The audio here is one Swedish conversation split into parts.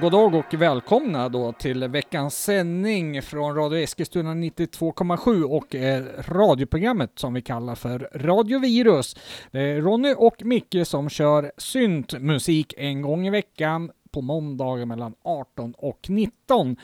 god dag och välkomna då till veckans sändning från Radio Eskilstuna 92,7 och eh, radioprogrammet som vi kallar för Radio Virus. Det är Ronny och Micke som kör syntmusik en gång i veckan på måndagar mellan 18 och 19.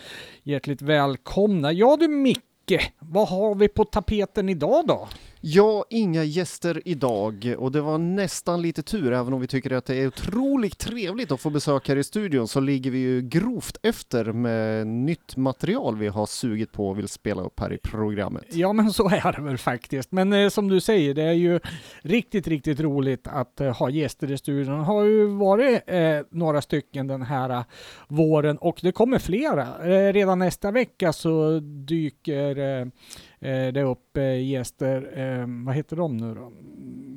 Hjärtligt välkomna. Ja du Micke, vad har vi på tapeten idag då? Ja, inga gäster idag och det var nästan lite tur, även om vi tycker att det är otroligt trevligt att få besök här i studion så ligger vi ju grovt efter med nytt material vi har sugit på och vill spela upp här i programmet. Ja, men så är det väl faktiskt. Men eh, som du säger, det är ju riktigt, riktigt roligt att eh, ha gäster i studion. Det har ju varit eh, några stycken den här eh, våren och det kommer flera. Eh, redan nästa vecka så dyker eh, eh, eh, det upp eh, gäster, eh, vad heter de nu då?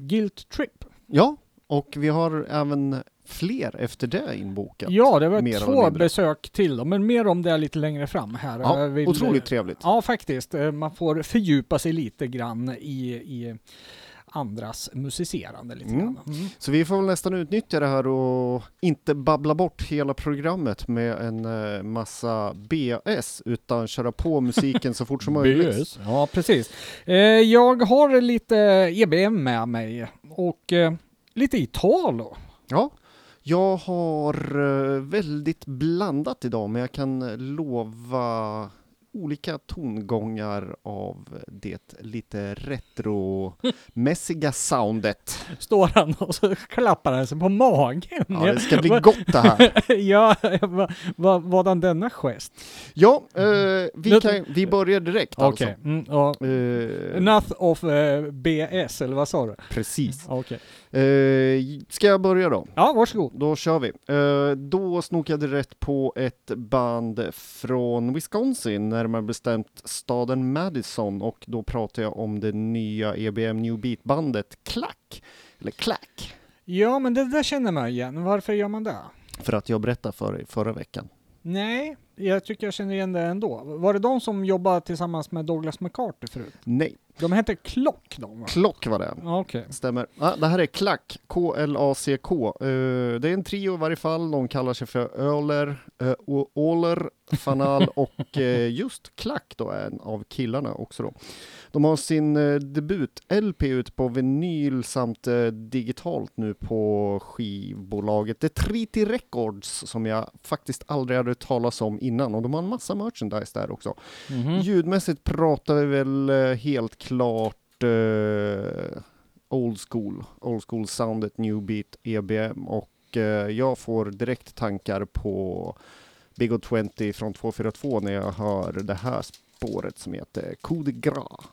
Guilt Trip. Ja, och vi har även fler efter det inbokat. Ja, det var mer två besök till dem, men mer om det lite längre fram här. Ja, Jag vill- otroligt trevligt. Ja, faktiskt. Eh, Man får fördjupa sig lite grann i, i andras musicerande lite Mm. grann. Mm. Så vi får väl nästan utnyttja det här och inte babbla bort hela programmet med en eh, massa BS, utan köra på musiken så fort som möjligt. Ja, precis. Eh, Jag har lite EBM med mig och eh, lite Italo. Ja, jag har väldigt blandat idag, men jag kan lova olika tongångar av det lite retromässiga soundet. Står han och så klappar han sig på magen. Ja, det ska bli gott det här. ja, vad va, vadan denna gest? Ja, eh, vi, Nu- kan, vi börjar direkt Okej. alltså. Mm, ja. Eh, Enough of eh, BS, eller vad sa du? precis. Okej. Eh, ska jag börja då? Ja, varsågod. Då kör vi. Eh, då snokade jag rätt på ett band från Wisconsin, närmare bestämt staden Madison och då pratar jag om det nya EBM New Beat-bandet Clack, eller Clack, Ja, men det där känner man igen. Varför gör man det? för att jag berättade för dig förra veckan. Nej, jag tycker jag känner igen det ändå. Var det de som jobbade tillsammans med Douglas McCarthy förut? Nej, De hette Klock de va? Klock var det. Okej. Stämmer. Ja, det här är Klack, K-L-A-C-K. Eh, det är en trio i varje fall. De kallar sig för Öler, uh, Åler, Fanal och eh, just Klack då är en av killarna också då. De har sin uh, debut-LP ut på vinyl samt eh, digitalt nu på skivbolaget Detriti Records som jag faktiskt aldrig hade hört talas om innan och de har en massa merchandise där också. Mhm. Ljudmässigt pratar vi väl eh, helt klart eh, old school, old school soundet, new beat, EBM och eh, jag får direkt tankar på Big O 20 från 242 när jag hör det här spåret som heter Coup de Gras.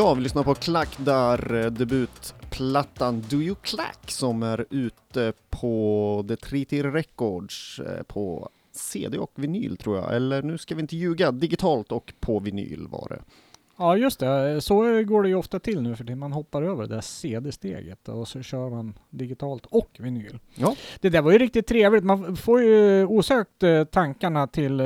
Ja, vi lyssnar på Klack där eh, debutplattan Do You Clack som är ute på The Treaty Records eh, på CD och vinyl tror jag, eller nu ska vi inte ljuga, digitalt och på vinyl var det. Ja just det, så går det ju ofta till nu för tiden. Man hoppar över det där CD-steget och så kör man digitalt och vinyl. Ja. Det där var ju riktigt trevligt. Man får ju osökt eh, tankarna till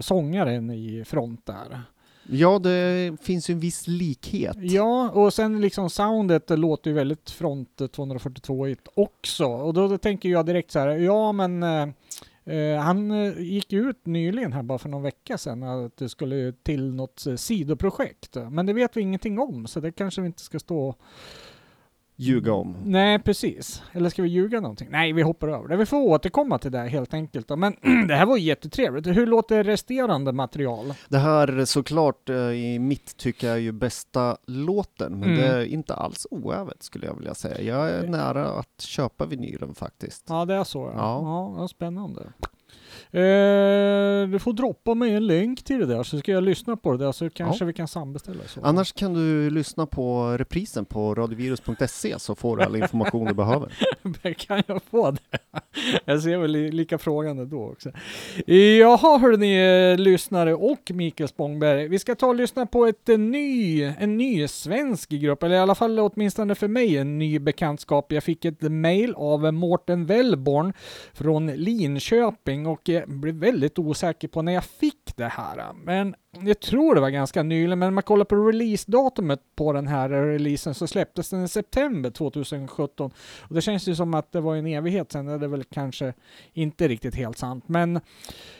sångaren i front där. Ja, det finns ju en viss likhet. Ja, och sen liksom soundet låter ju väldigt front 242 också. Och då, då tänker jag direkt så här, ja men Eh, eh han eh, gick ut nyligen här bara för någon vecka sedan att det skulle till något eh, sidoprojekt. Men det vet vi ingenting om så det kanske vi inte ska stå ljuga om. Nej, precis. Eller ska vi ljuga någonting? Nej, vi hoppar över det. Vi får återkomma till det helt enkelt. Men det här var jättetrevligt. Hur låter resterande material? Det här såklart i mitt tycke är ju bästa låten, men mm. det är inte alls oävet skulle jag vilja säga. Jag är nära att köpa vinylen faktiskt. Ja, det är så. Ja, ja. ja spännande. Eh, du får droppa mig en länk till det där så ska jag lyssna på det där så kanske ja. vi kan sambeställa. Så. Annars kan du lyssna på reprisen på radiovirus.se så får du all information du behöver. kan jag få det? Jag ser väl lika frågande då också. Jaha hörni eh, lyssnare och Mikael Spångberg. Vi ska ta och lyssna på ett en ny, en ny svensk grupp, eller i alla fall åtminstone för mig en ny bekantskap. Jag fick ett mail av Mårten Wellborn från Linköping och blev väldigt osäker på när jag fick det här. Men jag tror det var ganska nyligen, men om man kollar på releasedatumet på den här releasen så släpptes den i september 2017. Och det känns ju som att det var en evighet sen, det är väl kanske inte riktigt helt sant. Men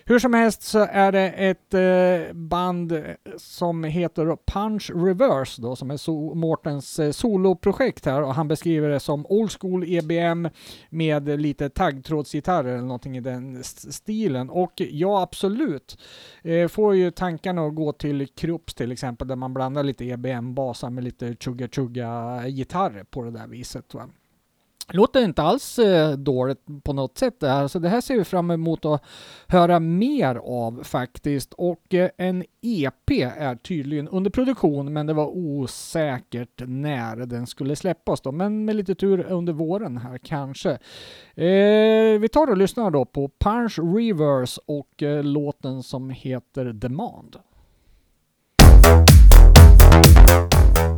hur som helst så är det ett eh, band som heter Punch Reverse då, som är so Mårtens eh, soloprojekt här och han beskriver det som old school EBM med lite taggtrådsgitarrer eller någonting i den stilen. Och ja, absolut, eh, får ju tankarna att gå till Krups till exempel, där man blandar lite EBM-basar med lite chugga-chugga-gitarrer på det där viset. Va? Låter inte alls eh, dåligt på något sätt det här, så det här ser vi fram emot att höra mer av faktiskt. Och eh, en EP är tydligen under produktion, men det var osäkert när den skulle släppas då. Men med lite tur under våren här kanske. Eh, vi tar och lyssnar då på Punch Reverse och eh, låten som heter Demand. Música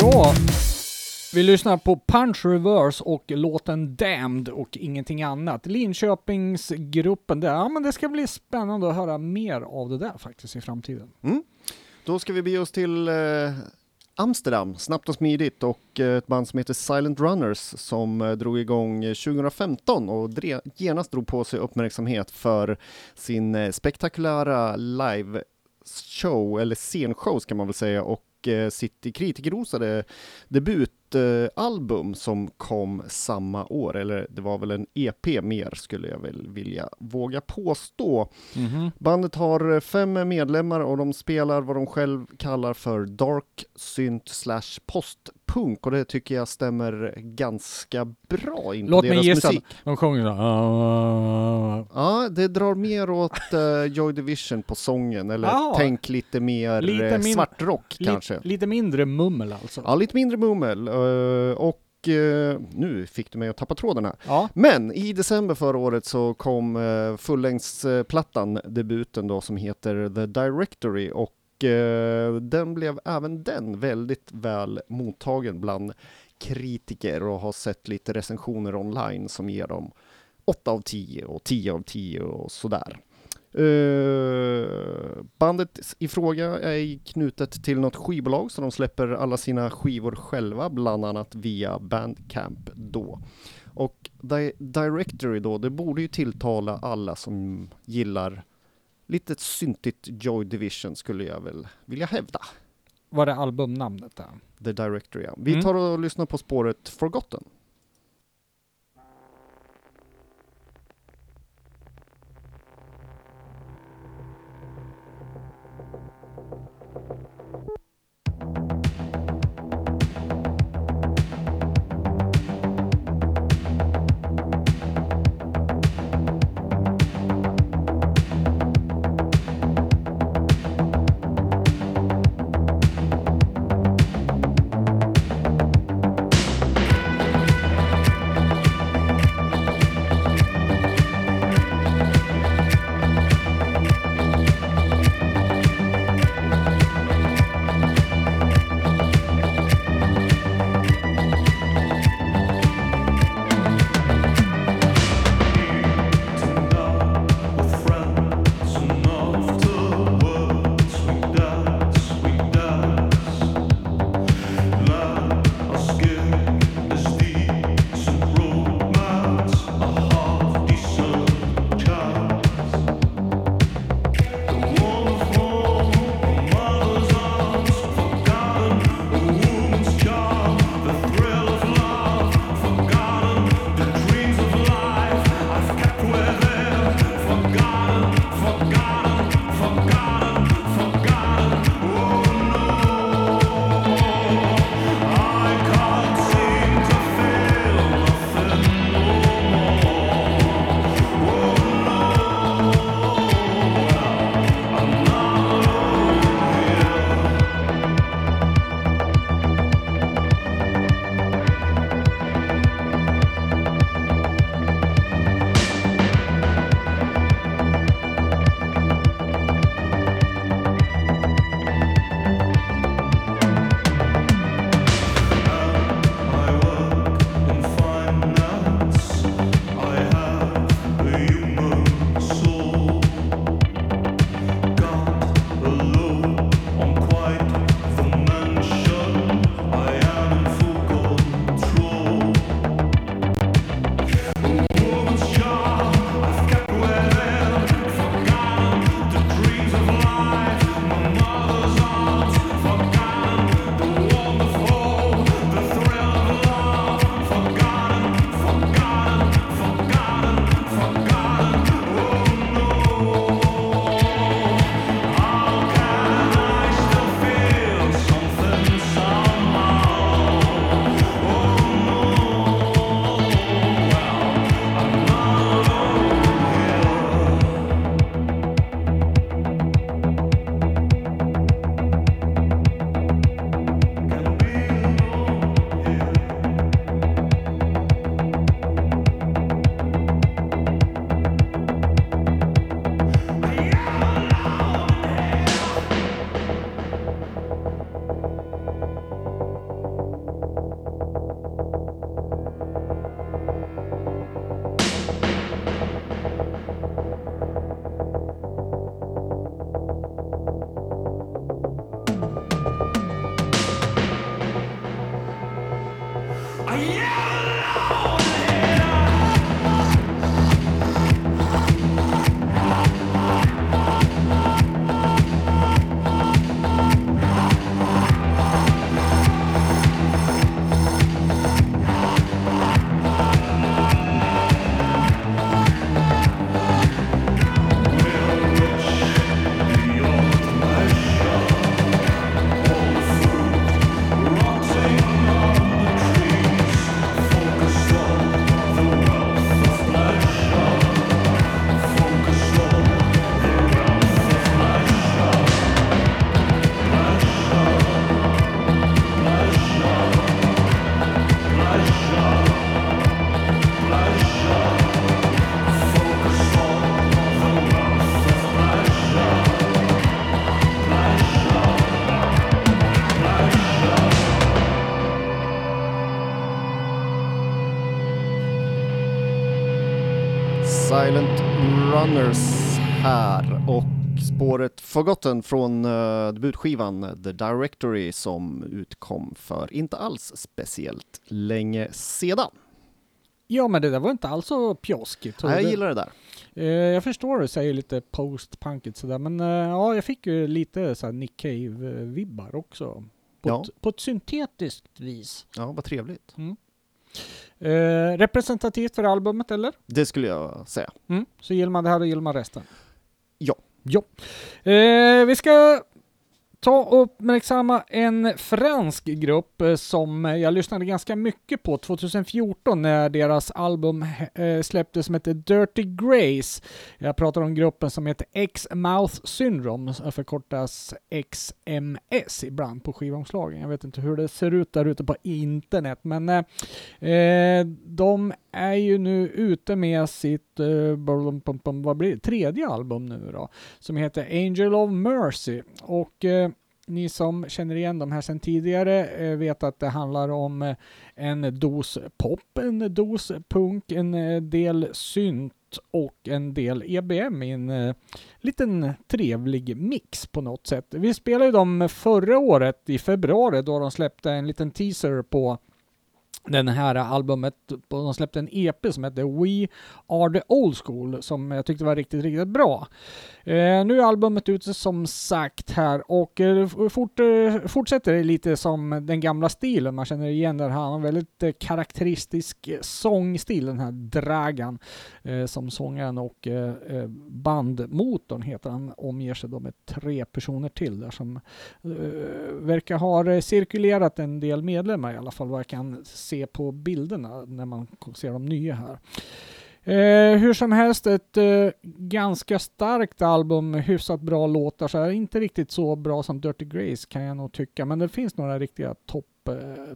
Ja, vi lyssnar på Punch Reverse och låten Damned och ingenting annat. Linköpingsgruppen, där, ja men det ska bli spännande att höra mer av det där faktiskt i framtiden. Mm. Då ska vi bege oss till eh, Amsterdam, snabbt och smidigt och eh, ett band som heter Silent Runners som eh, drog igång eh, 2015 och dre, genast drog på sig uppmärksamhet för sin eh, spektakulära live show, eller scenshow ska man väl säga, och eh, sitt kritikerrosade debutalbum som kom samma år, eller det var väl en EP mer skulle jag väl vilja våga påstå. Mhm. Bandet har fem medlemmar och de spelar vad de själv kallar för dark synt slash postpunk och det tycker jag stämmer ganska bra in på Låt mig deras gissa, musik. de sjunger så. Ja, det drar mer åt uh, Joy Division på sången, eller Ja. tänk lite mer Lite eh, min- svartrock kanske. Lite, lite mindre mummel alltså. Ja, lite mindre mummel. eh, och eh, nu fick du mig att tappa tråden här. Ja. Men i december förra året så kom uh, fullängdsplattan, debuten då, som heter The Directory och Eh, den blev även den väldigt väl mottagen bland kritiker och har sett lite recensioner online som ger dem 8 av 10 och 10 av 10 och sådär. Eh, bandet i fråga är knutet till något skivbolag så de släpper alla sina skivor själva, bland annat via Bandcamp då. Och Di- Directory då, det borde ju tilltala alla som gillar lite syntigt Joy Division skulle jag väl vilja hävda. Var det albumnamnet där? The Directory, ja. Vi Mm. tar och lyssnar på spåret Forgotten. Runners här och spåret Forgotten från uh, debutskivan The Directory som utkom för inte alls speciellt länge sedan. Ja, men det där var inte alls så pjoskigt. Ja, jag gillar det där. Eh, jag förstår du säger lite post-punkigt sådär, men eh, ja, jag fick ju lite så Nick Cave-vibbar också. På, Ja. ett, på ett syntetiskt vis. Ja, vad trevligt. Eh, representativt för albumet, eller? Det skulle jag säga. Mm. Så gillar man det här och gillar man resten? Ja. Ja. Eh, vi ska ta och uppmärksamma en fransk grupp eh, som eh, jag lyssnade ganska mycket på 2014 när deras album eh, släpptes som heter Dirty Grace. Jag pratar om gruppen som heter X-Mouth Syndrome, som förkortas XMS ibland på skivomslagen. Jag vet inte hur det ser ut där ute på internet, men eh, de är ju nu ute med sitt, uh, bum, bum, bum, vad blir det, tredje album nu då, som heter Angel of Mercy. Och uh, ni som känner igen de här sedan tidigare eh, vet att det handlar om en dos pop, en dos punk, en del synt och en del EBM i en eh, liten trevlig mix på något sätt. Vi spelade ju dem förra året i februari då de släppte en liten teaser på den här albumet, de släppte en EP som hette We Are The Old School som jag tyckte var riktigt, riktigt bra. Eh, nu är albumet ute som sagt här och eh, fort, eh, fortsätter det lite som den gamla stilen man känner igen den han har väldigt eh, karaktäristisk sångstil, den här Dragan eh, som sångaren och eh, eh, bandmotorn heter han, omger sig då med tre personer till där som eh, verkar ha cirkulerat en del medlemmar i alla fall vad jag kan se på bilderna när man ser de nya här. Eh, hur som helst ett eh, ganska starkt album, hyfsat bra låtar, så här, inte riktigt så bra som Dirty Grace kan jag nog tycka, men det finns några riktiga topp eh,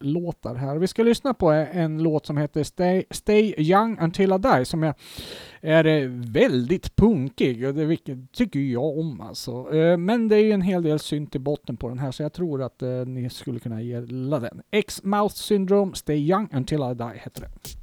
låtar här. Vi ska lyssna på en låt som heter Stay, Stay Young Until I Die som är, är eh, väldigt punkig och det vilket tycker jag om alltså. Eh, men det är ju en hel del synt i botten på den här så jag tror att eh, ni skulle kunna gilla den. X-Mouth Syndrome, Stay Young Until I Die heter det.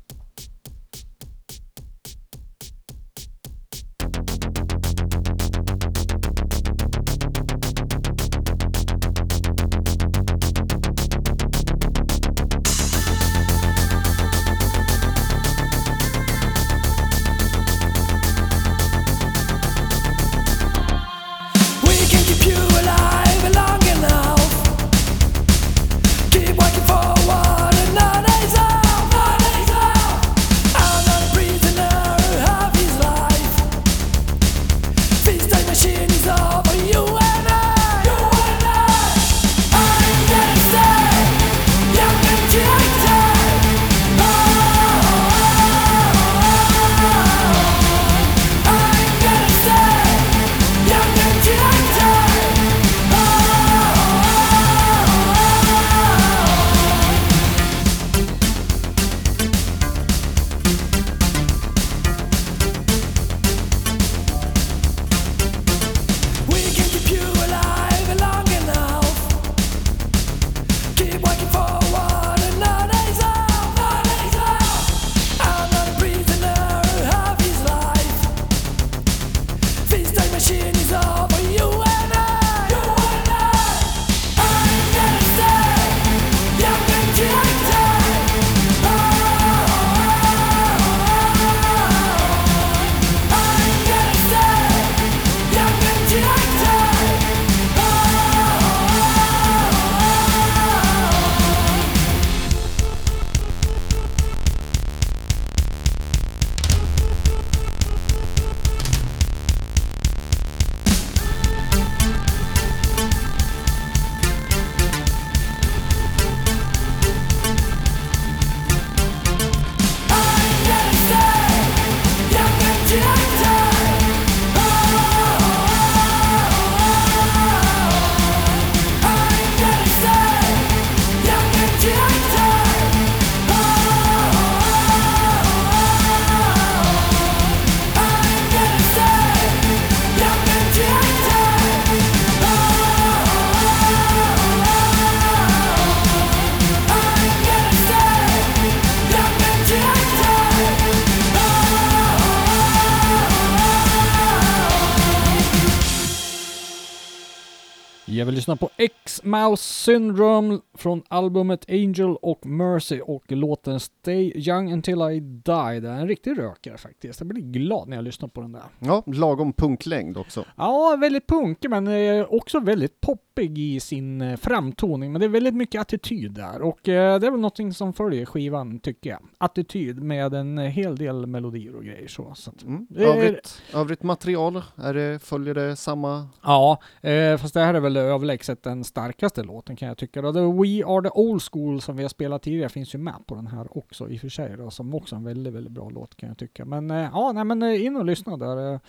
Jag vill lyssna på X-Mouse Syndrome från albumet Angel och Mercy och låten Stay Young Until I Die. Det är en riktig rökare faktiskt. Jag blir glad när jag lyssnar på den där. Ja, lagom punklängd också. Ja, väldigt punkig men eh, också väldigt poppig i sin eh, framtoning. Men det är väldigt mycket attityd där och eh, det är väl någonting som följer skivan tycker jag. Attityd med en hel del melodier och grejer så. så Mm. Det är- Övrigt, övrigt material, är det, följer det samma? Ja, eh, fast det här är väl överlägset den starkaste låten kan jag tycka. Då. We Are The Old School som vi har spelat tidigare finns ju med på den här också i och för sig då, som också är en väldigt, väldigt bra låt kan jag tycka. Men eh, ja, nej men eh, in och lyssna där. Eh,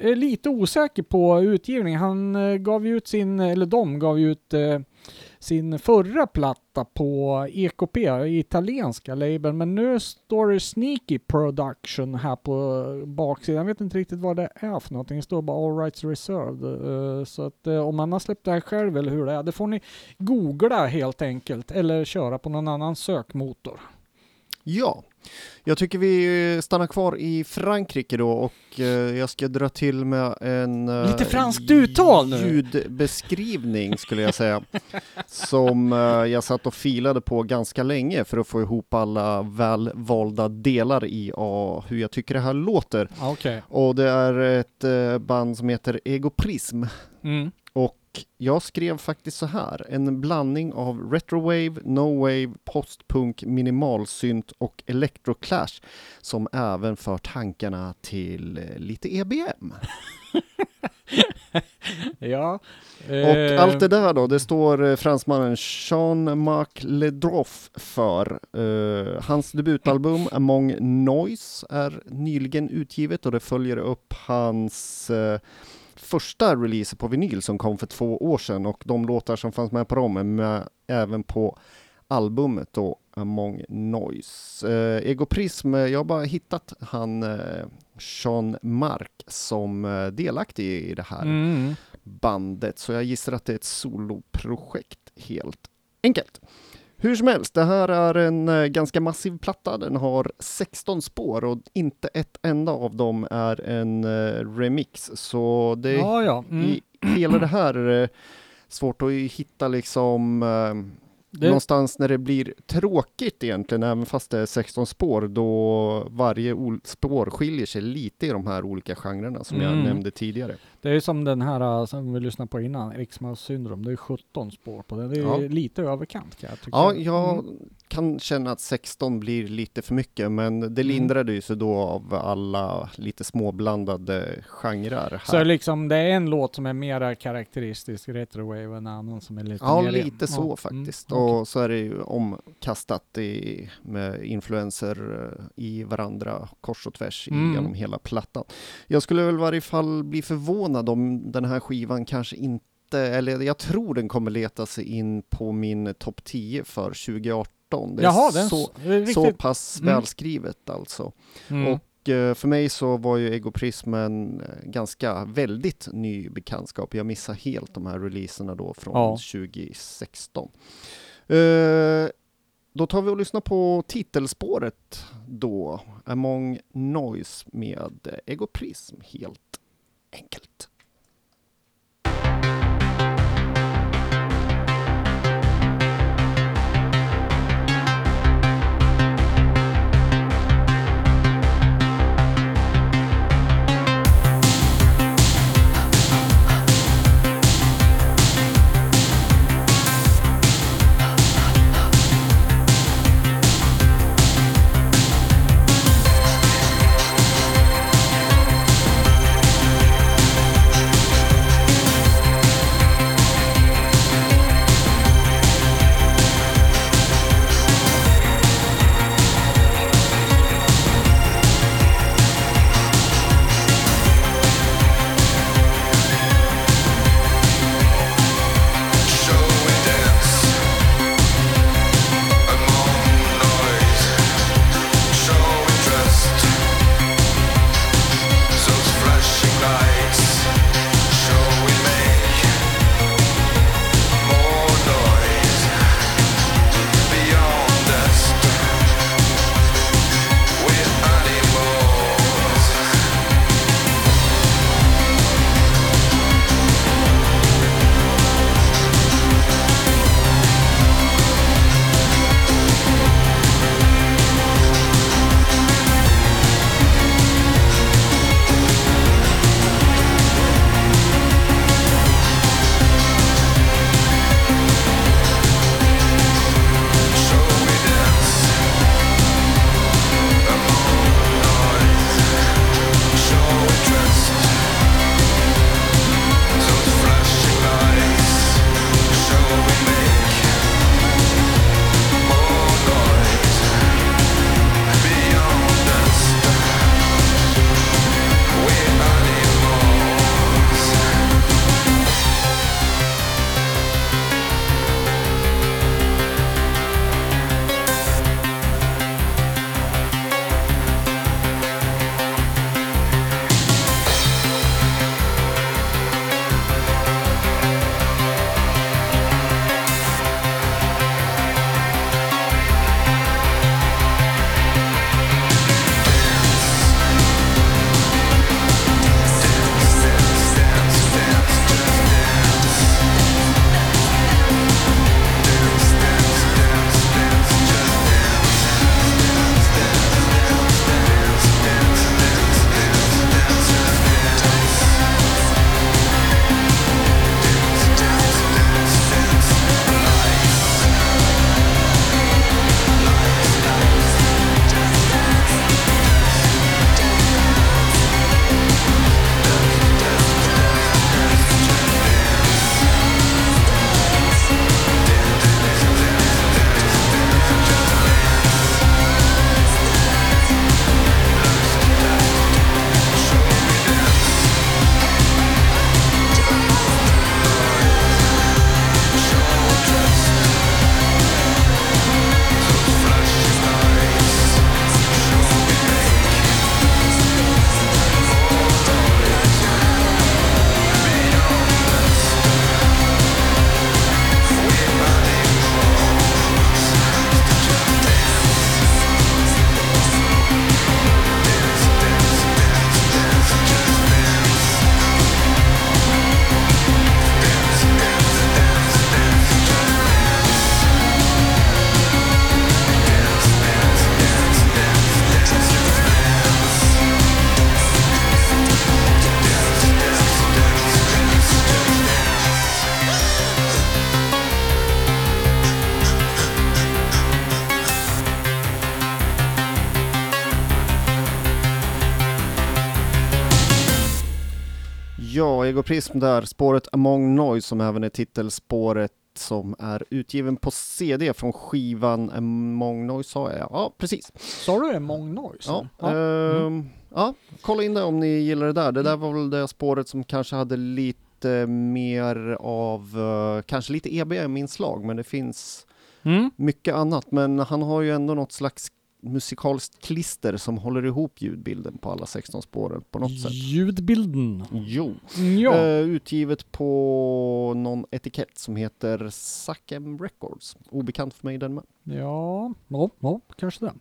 är lite osäker på utgivning. Han eh, gav ju ut sin, eller de gav ju ut eh, sin förra platta på EKP, italienska label, men nu står det Sneaky Production här på baksidan. Jag vet inte riktigt vad det är för någonting. Det står bara All Rights Reserved. Eh, Så att eh, om man har släppt det här själv eller hur det är, det får ni googla helt enkelt eller köra på någon annan sökmotor. Ja, jag tycker vi stannar kvar i Frankrike då och eh, jag ska dra till med en eh, Lite franskt uttal nu. ljudbeskrivning skulle jag säga. som eh, jag satt och filade på ganska länge för att få ihop alla välvalda delar i ah, hur jag tycker det här låter. Okej. Och det är ett band som heter Egoprism. Mm. Jag skrev faktiskt så här, en blandning av retrowave, no-wave, postpunk, minimalsynt och electroclash som även för tankarna till eh, lite EBM. Ja. Och eh, allt det där då, det står eh, fransmannen Jean-Marc Ledroff för. Hans debutalbum Among Noise är nyligen utgivet och det följer upp hans första release på vinyl som kom för två år sedan och de låtar som fanns med på dem är med även på albumet då Among Noise. Eh, Egoprism, eh, jag har bara hittat han eh, Sean Mark som eh, delaktig i det här Mm. bandet, så jag gissar att det är ett soloprojekt helt enkelt. Hur som helst, det här är en eh, ganska massiv platta. Den har 16 spår och inte ett enda av dem är en eh, remix. Så det Ja, ja. Mm. i hela det här är det svårt att hitta liksom eh, Det- någonstans när det blir tråkigt egentligen, även fast det är 16 spår, då varje spår skiljer sig lite i de här olika genrerna som jag Mm. nämnde tidigare. Det är som den här uh, som vi lyssnade på innan, X-Mouse syndrom. Det är 17 spår på den. Det är Ja. lite överkant kan jag tycka. Ja, jag Mm. kan känna att 16 blir lite för mycket, men det Mm. lindrade ju sig då av alla lite småblandade genrer Så här. liksom det är en låt som är mera karaktäristisk retrowave och en annan som är lite Ja, lite så Ja, faktiskt. Mm. Och så är det ju omkastat i, med influenser eh, i varandra kors och tvärs Mm. genom hela plattan. Jag skulle väl i varje fall bli förvånad om den här skivan kanske inte, eller jag tror den kommer leta sig in på min topp 10 för 2018. Det är Jaha, den så, riktigt... så pass Mm. välskrivet alltså. mm. Och eh, för mig så var ju Egoprism en eh, ganska väldigt ny bekantskap. Jag missade helt de här releaserna då från Ja. 2016. Eh, då tar vi och lyssnar på titelspåret då, Among Noise med Egoprism helt enkelt. Ja, Ego Prism där, spåret Among Noise som även är titelspåret som är utgiven på CD från skivan Among Noise sa jag, ja precis. Sa du det? Mong Noise? Ja, Ja. ehm, ja, kolla in det om ni gillar det där. Det där var väl det spåret som kanske hade lite mer av, eh, kanske lite EBM-inslag, men det finns Mm. mycket annat. Men han har ju ändå något slags musikaliskt klister som håller ihop ljudbilden på alla 16 spåren på något sätt. Ljudbilden. Jo. Ja. Eh, utgivet på någon etikett som heter Sackem Records. Obekant för mig den med. Ja, ja, ja, kanske det.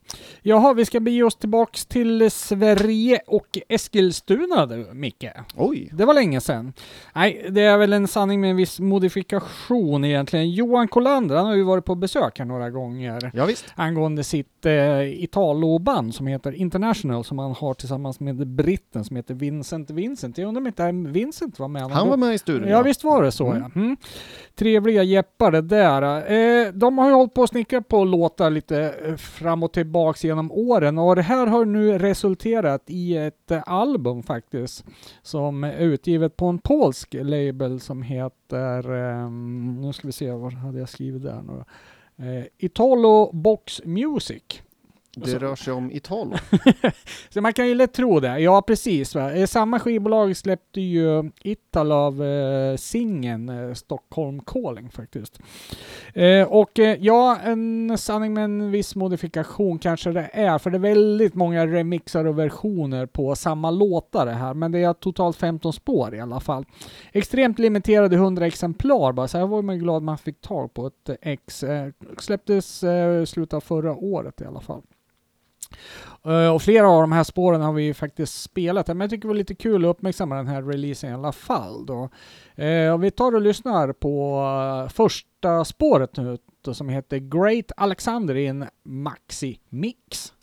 Jaha, vi ska bege oss tillbaks till Sverige och Eskilstuna du, Micke. Oj! Det var länge sedan. Nej, det är väl en sanning med en viss modifikation egentligen. Johan Kolander, han har ju varit på besök här några gånger Ja, visst. angående sitt eh, Italo-band som heter International som han har tillsammans med britten som heter Vincent Vincent. Jag undrar om inte Vincent var med? Han var med i studion. Ja, visst var det så Mm. ja. Mm. Trevliga jeppar det där. Eh, de har ju hållit på att snickra på låtar lite eh, fram och tillbaks genom åren och det här har nu resulterat i ett eh, album faktiskt som är utgivet på en polsk label som heter, um, nu ska vi se, vad hade jag skrivit där nu då? Eh, Italo Box Music. Det rör sig om Italo. Så man kan ju lätt tro det. Ja, precis. Va? Eh, Samma skivbolag släppte ju Ital av eh, singeln eh, Stockholm Calling faktiskt. Eh, och eh, ja, en sanning med en viss modifikation kanske det är, för det är väldigt många remixar och versioner på samma låtar det här, men det är totalt 15 spår i alla fall. Extremt limiterade 100 exemplar bara, så här var man glad man fick tag på ett eh, ex. Eh, släpptes eh, slutet av förra året i alla fall. Eh, och flera av de här spåren har vi ju faktiskt spelat, men jag tycker det var lite kul att uppmärksamma den här releasen i alla fall. Då. Eh, och vi tar och lyssnar på eh, första spåret nu som heter Great Alexander i en Maxi-mix.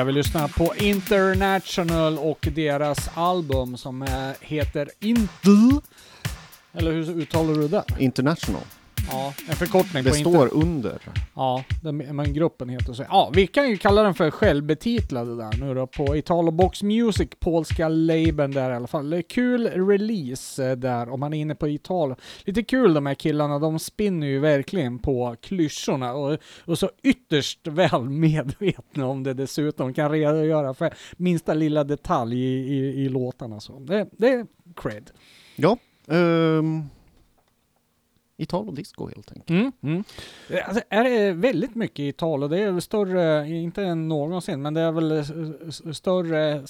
Jag vill vi lyssnar på International och deras album som eh, heter Intl. Eller hur uttalar du det? International. Ja, en förkortning Det på står under. Ja, den, men gruppen heter så. Ja, vi kan ju kalla den för självbetitlade där nu då på Italo Box Music, polska labeln där i alla fall. Kul release eh, där om man är inne på Italo. Lite kul de här killarna, de spinner ju verkligen på klyschorna och, och så ytterst väl medvetna om det dessutom. Kan redogöra för minsta lilla detalj i, i, i låtarna så. Det, det är cred. Ja. Um, Italo disco helt enkelt. Mm, mm. Alltså, är det väldigt mycket i det är väl större, inte än någonsin, men det är väl större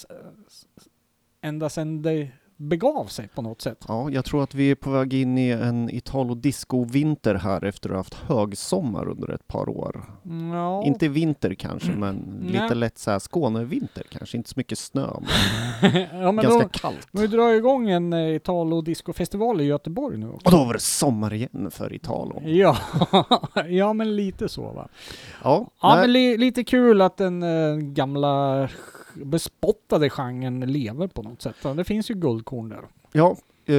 ända sedan det begav sig på något sätt. Ja, jag tror att vi är på väg in i en Italo disco-vinter här efter att ha haft högsommar under ett par år. Mm, Ja. Inte vinter kanske, men Nej. lite lätt så här Skånevinter kanske. Inte så mycket snö, men ja, men ganska då, kallt. vi drar igång en eh, Italo discofestival i Göteborg nu också. Och då var det sommar igen för Italo. Ja, ja men lite så va. Ja, Ja men li, lite kul att den eh, gamla bespottade genren lever på något sätt. Det finns ju guldkorn där. ja eh,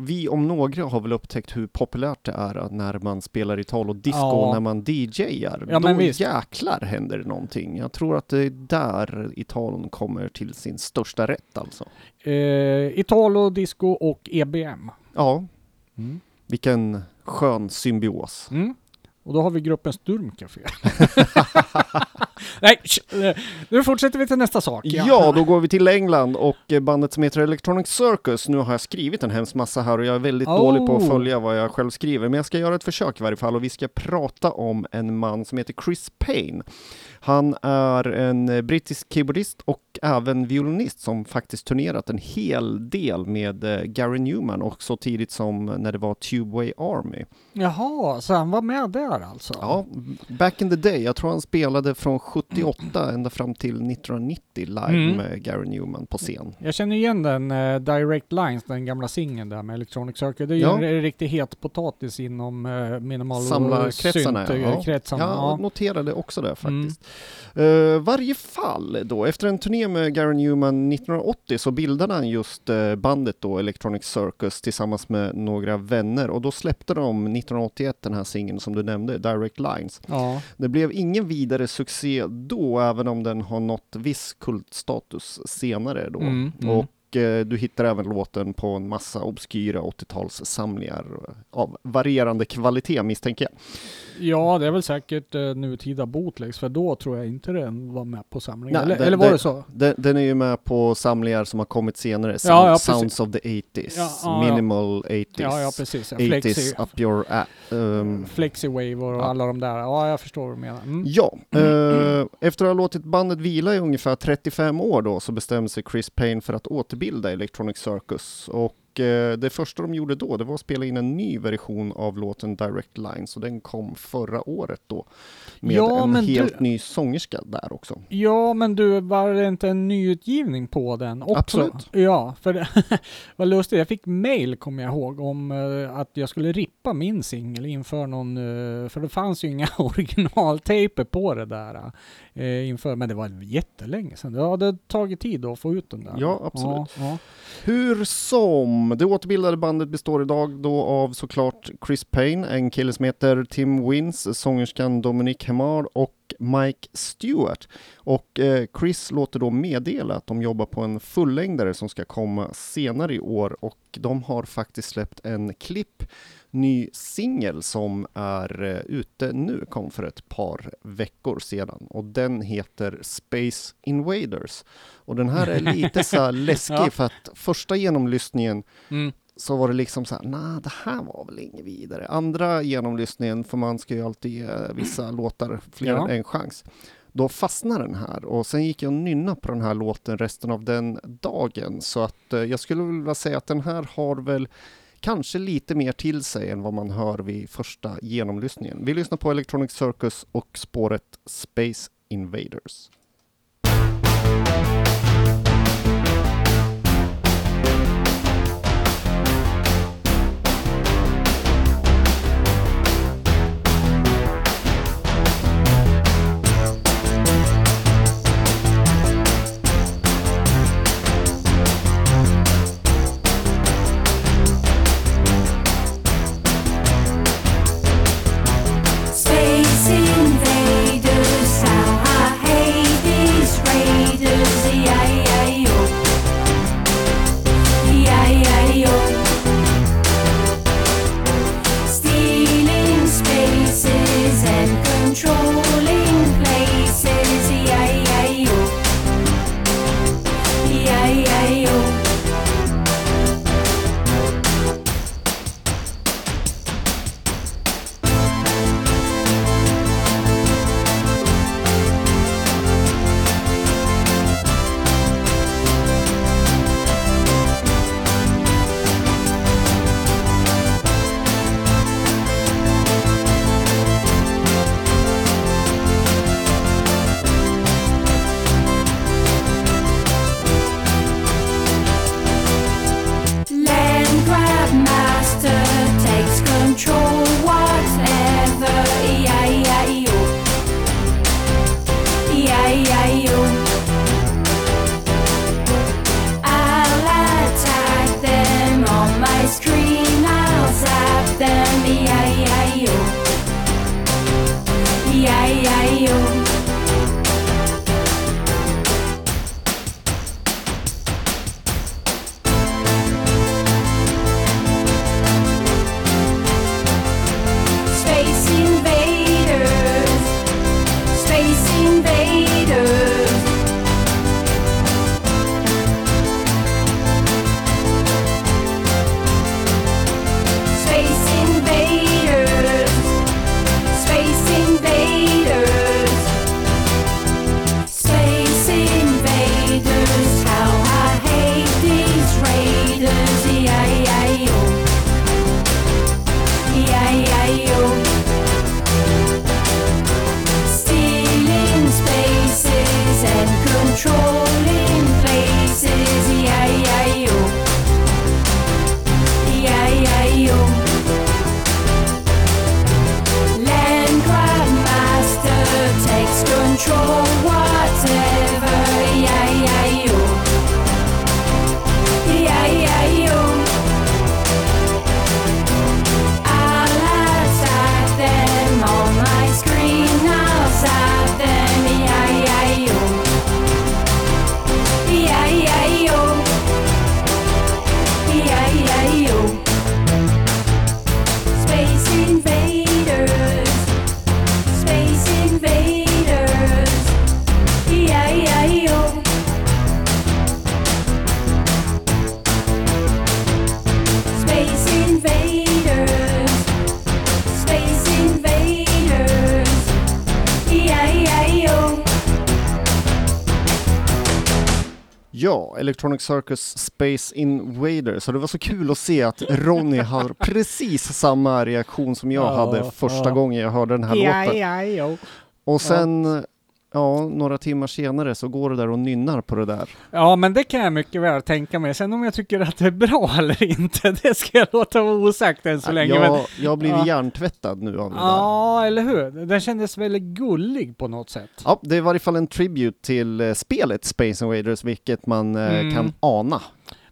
vi om några har väl upptäckt hur populärt det är när man spelar Italo disco, Ja. när man DJar. Ja, då visst. jäklar händer det någonting. Jag tror att det är där Italon kommer till sin största rätt alltså. Eh, Italo, disco och EBM. Ja, vilken skön symbios. Mm. Och då har vi gruppen Sturmcafé. Nej, eh, nu fortsätter vi till nästa sak. Ja. då går vi till England och eh, bandet som heter Electronic Circus. Nu har jag skrivit en hemsk massa här och jag är väldigt Oh. dålig på att följa vad jag själv skriver, men jag ska göra ett försök i varje fall och vi ska prata om en man som heter Chris Payne. Han är en eh, brittisk keyboardist och även violinist som faktiskt turnerat en hel del med Gary Newman och så tidigt som när det var Tubeway Army. Jaha, så han var med där alltså? Ja, back in the day. Jag tror han spelade från 78 ända fram till 1990 live Mm. med Gary Newman på scen. Jag känner igen den eh, Direct Lines, den gamla singeln där med Electronic Circuit. Det är ju Ja. en riktigt het potatis inom uh, minimal Samlarkretsarna, synt, ja. eh, kretsarna. Jag Ja. noterade också det Mm. faktiskt. Uh, varje fall då, efter en turné med Gary Newman 1980 så bildade han just bandet då Electronic Circus tillsammans med några vänner och då släppte de 1981 den här singeln som du nämnde, Direct Lines. ja. Det blev ingen vidare succé då, även om den har nått viss kultstatus senare då. Mm, mm. Och du hittar även låten på en massa obskyra 80-talssamlingar av varierande kvalitet misstänker jag. ja, det är väl säkert uh, nutida bootlegs, för då tror jag inte den var med på samlingen. Nej, eller, det- eller var det- det så? Den, den är ju med på samlingar som har kommit senare, Sound, Ja, ja. Sounds of the 80s, Ja. Minimal 80s, Ja, precis. Ja. 80s Flexi, Up Your A- um, Flexi-Wave och alla de där. Ja, jag förstår vad du menar. Mm. Ja, eh, efter att ha låtit bandet vila i ungefär 35 år då så bestämde sig Chris Payne för att återbilda Electronic Circus. Och eh, det första de gjorde då det var att spela in en ny version av låten Direct Lines och den kom förra året då med Ja, en helt du- ny sångerska där också. Ja, men du, var det inte en nyutgivning på den också? Absolut. Ja, för det var lustigt. Jag fick mail, kommer jag ihåg, om eh, att jag skulle rippa min singel inför någon, eh, för det fanns ju inga originaltejper på det där inför, men det var jättelänge sedan. Det hade tagit tid att få ut den där. Ja, absolut. Ja, ja. Hur som, det återbildade bandet består idag då av såklart Chris Payne, en kille som heter Tim Wins, sångerskan Dominique Hemard och Mike Stewart. Och eh, Chris låter då meddela att de jobbar på en fullängdare som ska komma senare i år och de har faktiskt släppt en klipp ny singel som är eh, ute nu, kom för ett par veckor sedan och den heter Space Invaders. Och den här är lite så här läskig Ja. för att första genomlyssningen Mm. så var det liksom så här, nej det här var väl inget vidare. Andra genomlyssningen, för man ska ju alltid ge vissa låtar fler Ja. än en chans. Då fastnade den här och sen gick jag och nynna på den här låten resten av den dagen. Så att eh, jag skulle vilja säga att den här har väl kanske lite mer till sig än vad man hör vid första genomlyssningen. Vi lyssnar på Electronic Circus och spåret Space Invaders. Electronic Circus Space Invaders. Så det var så kul att se att Ronny har precis samma reaktion som jag Ja, hade första gången jag hörde den här låten. Och sen, ja, några timmar senare så går du där och nynnar på det där. ja, men det kan jag mycket väl tänka mig. Sen om jag tycker att det är bra eller inte, det ska jag låta vara osagt än så länge. jag, men, jag blivit Ja. hjärntvättad nu av det där. ja, eller hur? Den kändes väldigt gullig på något sätt. Ja, det är i varje fall en tribute till eh, spelet Space Invaders, vilket man eh, Mm. kan ana,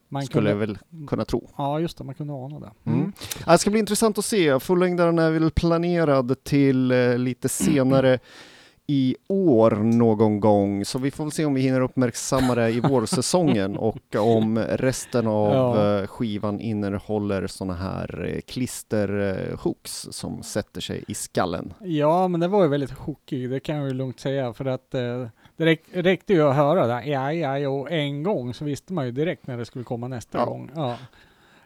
Man skulle jag kunde, väl kunna tro. Ja, just det, man kunde ana det. Mm. Ja, Det ska bli intressant att se. Fullängdaren är väl planerad till eh, lite senare i år någon gång, så vi får väl se om vi hinner uppmärksamma det i vårsäsongen och om resten av Ja. eh, skivan innehåller såna här eh, klisterhooks som sätter sig i skallen. Ja, men det var ju väldigt chockig, det kan jag ju lugnt säga, för att eh, det räck, räckte ju att höra det, ja, ja, ja, en gång så visste man ju direkt när det skulle komma nästa Ja. gång. Ja.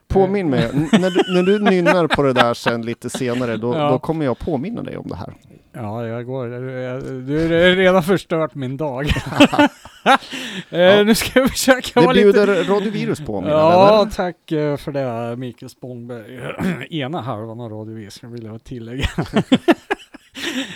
Påminn mig, när du, när du nynnar på det där sen lite senare, då, Ja. då kommer jag påminna dig om det här. Ja, jag går. jag- Du har redan förstört min dag. eh, Ja. Nu ska vi försöka Det vara lite... bjuder Radiovirus på, mina Ja, vänner. tack eh, för det Mikael Spångberg. Ena halvan av Radio V ska vilja tillägga.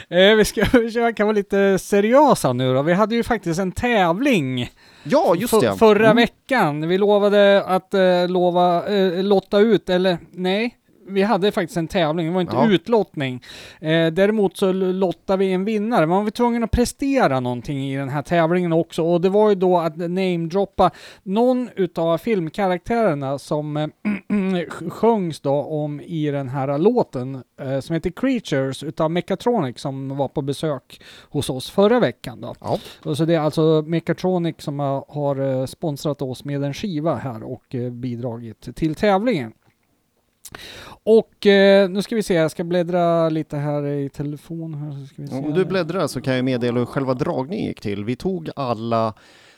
Eh, Vi ska försöka vara lite seriösa nu då. Vi hade ju faktiskt en tävling Ja, just det. förra Mm. veckan. Vi lovade att eh, lova, eh, lotta ut, eller nej, vi hade faktiskt en tävling, det var inte Ja. utlottning. Eh, däremot så lottade vi en vinnare. Man var tvungen att prestera någonting i den här tävlingen också och det var ju då att namedroppa någon utav filmkaraktärerna som eh, sjöngs då om i den här låten eh, som heter Creatures utav Mechatronic som var på besök hos oss förra veckan då. Ja. Och så det är alltså Mechatronic som har, har eh, sponsrat oss med en skiva här och eh, bidragit till tävlingen. Och eh, nu ska vi se, jag ska bläddra lite här i telefon. Här, ska vi se. Om du bläddrar så kan jag meddela hur själva dragningen gick till. Vi tog alla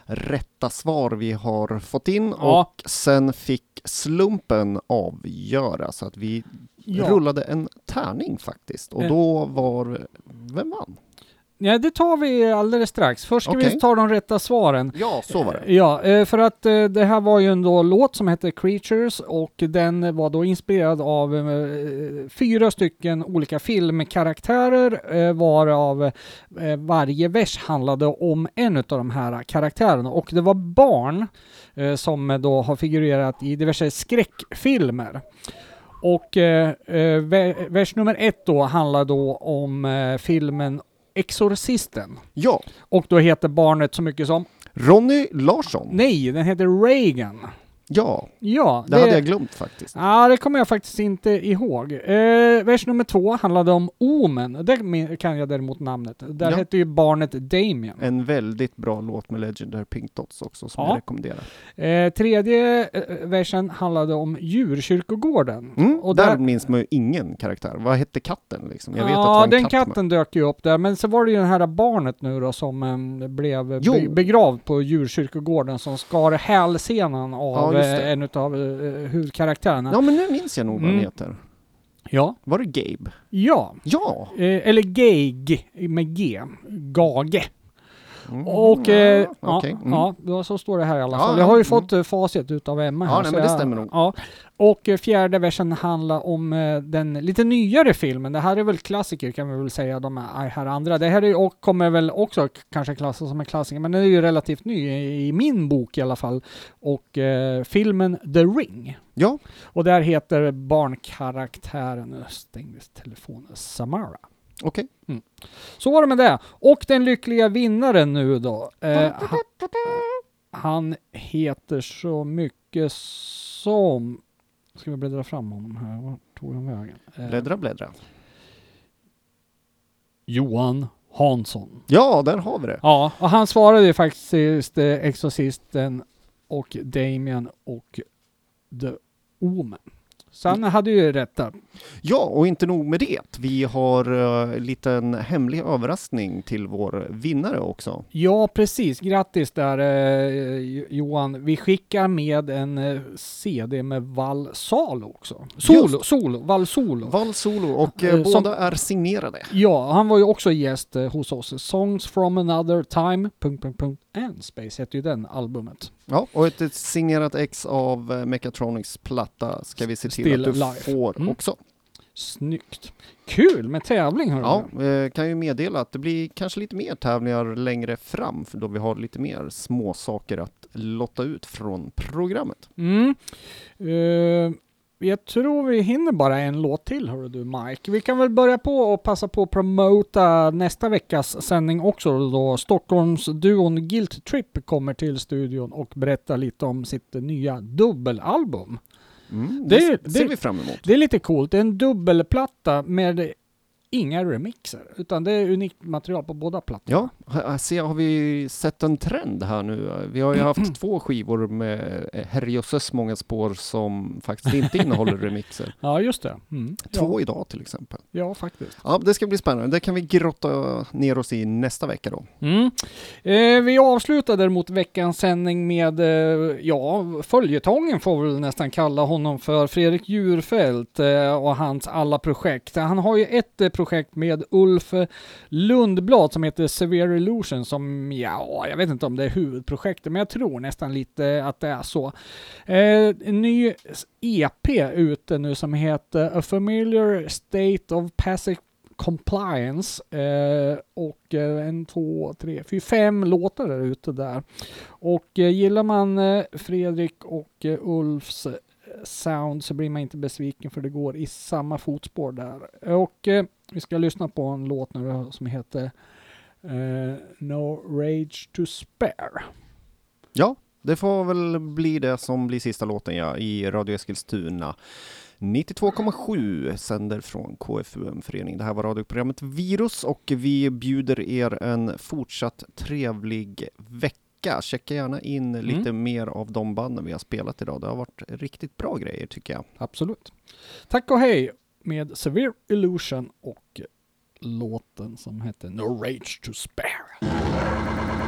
rätta svar vi har fått in Ja. och sen fick slumpen avgöra så att vi Ja. rullade en tärning faktiskt och Eh. då var, vem vann? Ja, det tar vi alldeles strax. Först ska vi Okej. ta de rätta svaren. Ja, så var det. Ja, eh, för att eh, det här var ju en låt som hette Creatures och den var då inspirerad av eh, fyra stycken olika filmkaraktärer eh, varav eh, varje vers handlade om en av de här karaktärerna och det var barn eh, som då har figurerat i diverse skräckfilmer. Och eh, eh, ve- vers nummer ett då handlar då om eh, filmen Exorcisten. Ja, Och då heter barnet så mycket som Ronny Larsson. Nej, den heter Reagan. Ja, Ja, det, hade jag glömt faktiskt. Ja, det kommer jag faktiskt inte ihåg. Eh, vers nummer två handlade om Omen. Det kan jag däremot namnet. Där Ja. hette ju barnet Damien. En väldigt bra låt med Legendary Pink Dots också som Ja. jag rekommenderar. Eh, tredje eh, versen handlade om djurkyrkogården. Mm, Och där där- minns man ju ingen karaktär. Vad hette katten liksom? Jag vet ja, att det var en den katt med. katten dök ju upp där. Men så var det ju det här barnet nu då som eh, blev be- begravd på djurkyrkogården som skar hälsenan av Ja, det. eh, en av eh, huvudkaraktärerna. Ja, men nu minns jag nog vad Mm. heter. Ja. Var det Gabe? Ja. Ja! Eh, eller Geig med G. Gage. Mm, Och eh, ja, ja. Mm. ja, så står det här i alla Ja, fall. Jag har ju mm. fått eh, facit utav Emma Ja, här. nej, så men det jag- stämmer nog. Ja. Och eh, fjärde versen handlar om eh, den lite nyare filmen. Det här är väl klassiker kan vi väl säga, de här andra. Det här är, och kommer väl också kanske klassas som en klassiker, men den är ju relativt ny i, i min bok i alla fall. Och eh, filmen The Ring. Ja, Och där heter barnkaraktären, nu stängdes telefonen, Samara. Okej. Så var det med det. Och den lyckliga vinnaren nu då. Eh, han, han heter så mycket som... Ska vi bläddra fram honom här? Vart tog han vägen? Eh, Bläddra, bläddra. Johan Hansson. Ja, där har vi det. Ja, och han svarade ju faktiskt eh, Exorcisten och Damien och The Omen. Så han hade ju rätt där. Ja, och inte nog med det. Vi har uh, en liten hemlig överraskning till vår vinnare också. Ja, precis. Grattis där eh, Johan. Vi skickar med en eh, CD med Val Salo också. Solo, Just. solo, Val Solo. Val Solo och eh, Eh, som- båda är signerade. Ja, han var ju också gäst hos oss. Songs from another time, punkt, punkt, punkt, and space heter ju den albumet. Ja, och ett, ett signerat ex av eh, Mechatronics platta ska vi se till Still att du Life. får Mm. också. Snyggt. Kul med tävling hörru. Ja, eh, kan ju meddela att det blir kanske lite mer tävlingar längre fram, för då vi har lite mer små saker att lotta ut från programmet. Mm. Eh, jag tror vi hinner bara en låt till hörru du Mike. Vi kan väl börja på och passa på att promota nästa veckas sändning också då Stockholmsduon Guilt Trip kommer till studion och berättar lite om sitt nya dubbelalbum. Mm, Det- det, det- ser vi fram emot. Det är lite coolt. Det är en dubbelplatta med inga remixer, utan det är unikt material på båda plattorna. Ja, ser, har vi sett en trend här nu? Vi har ju haft två skivor med eh, herrejösses många spår som faktiskt inte innehåller remixer. Ja, just det. Mm. Två Ja, idag till exempel. ja, faktiskt. Ja, det ska bli spännande. Det kan vi grotta ner oss i nästa vecka då. Mm. Eh, vi avslutar däremot veckans sändning med, eh, ja, följetongen får vi nästan kalla honom för, Fredrik Djurfält eh, och hans alla projekt. Han har ju ett eh, projekt med Ulf Lundblad som heter Severe Illusion som, ja, jag vet inte om det är huvudprojektet, men jag tror nästan lite att det är så. Eh, en ny EP ute nu som heter A Familiar State of Passive Compliance eh, och eh, en, två, tre, fyra, fem låtar där ute där. Och eh, gillar man eh, Fredrik och eh, Ulfs sound så blir man inte besviken för det går i samma fotspår där. Och eh, vi ska lyssna på en låt nu som heter eh, No Rage to Spare. Ja, det får väl bli det som blir sista låten ja, i Radio Eskilstuna. 92,7 sänder från KFUM förening. Det här var radioprogrammet Virus och vi bjuder er en fortsatt trevlig vecka. Checka gärna in lite mer av de banden vi har spelat idag. Det har varit riktigt bra grejer tycker jag. Absolut. Tack och hej med Severe Illusion och låten som heter No Rage to Spare.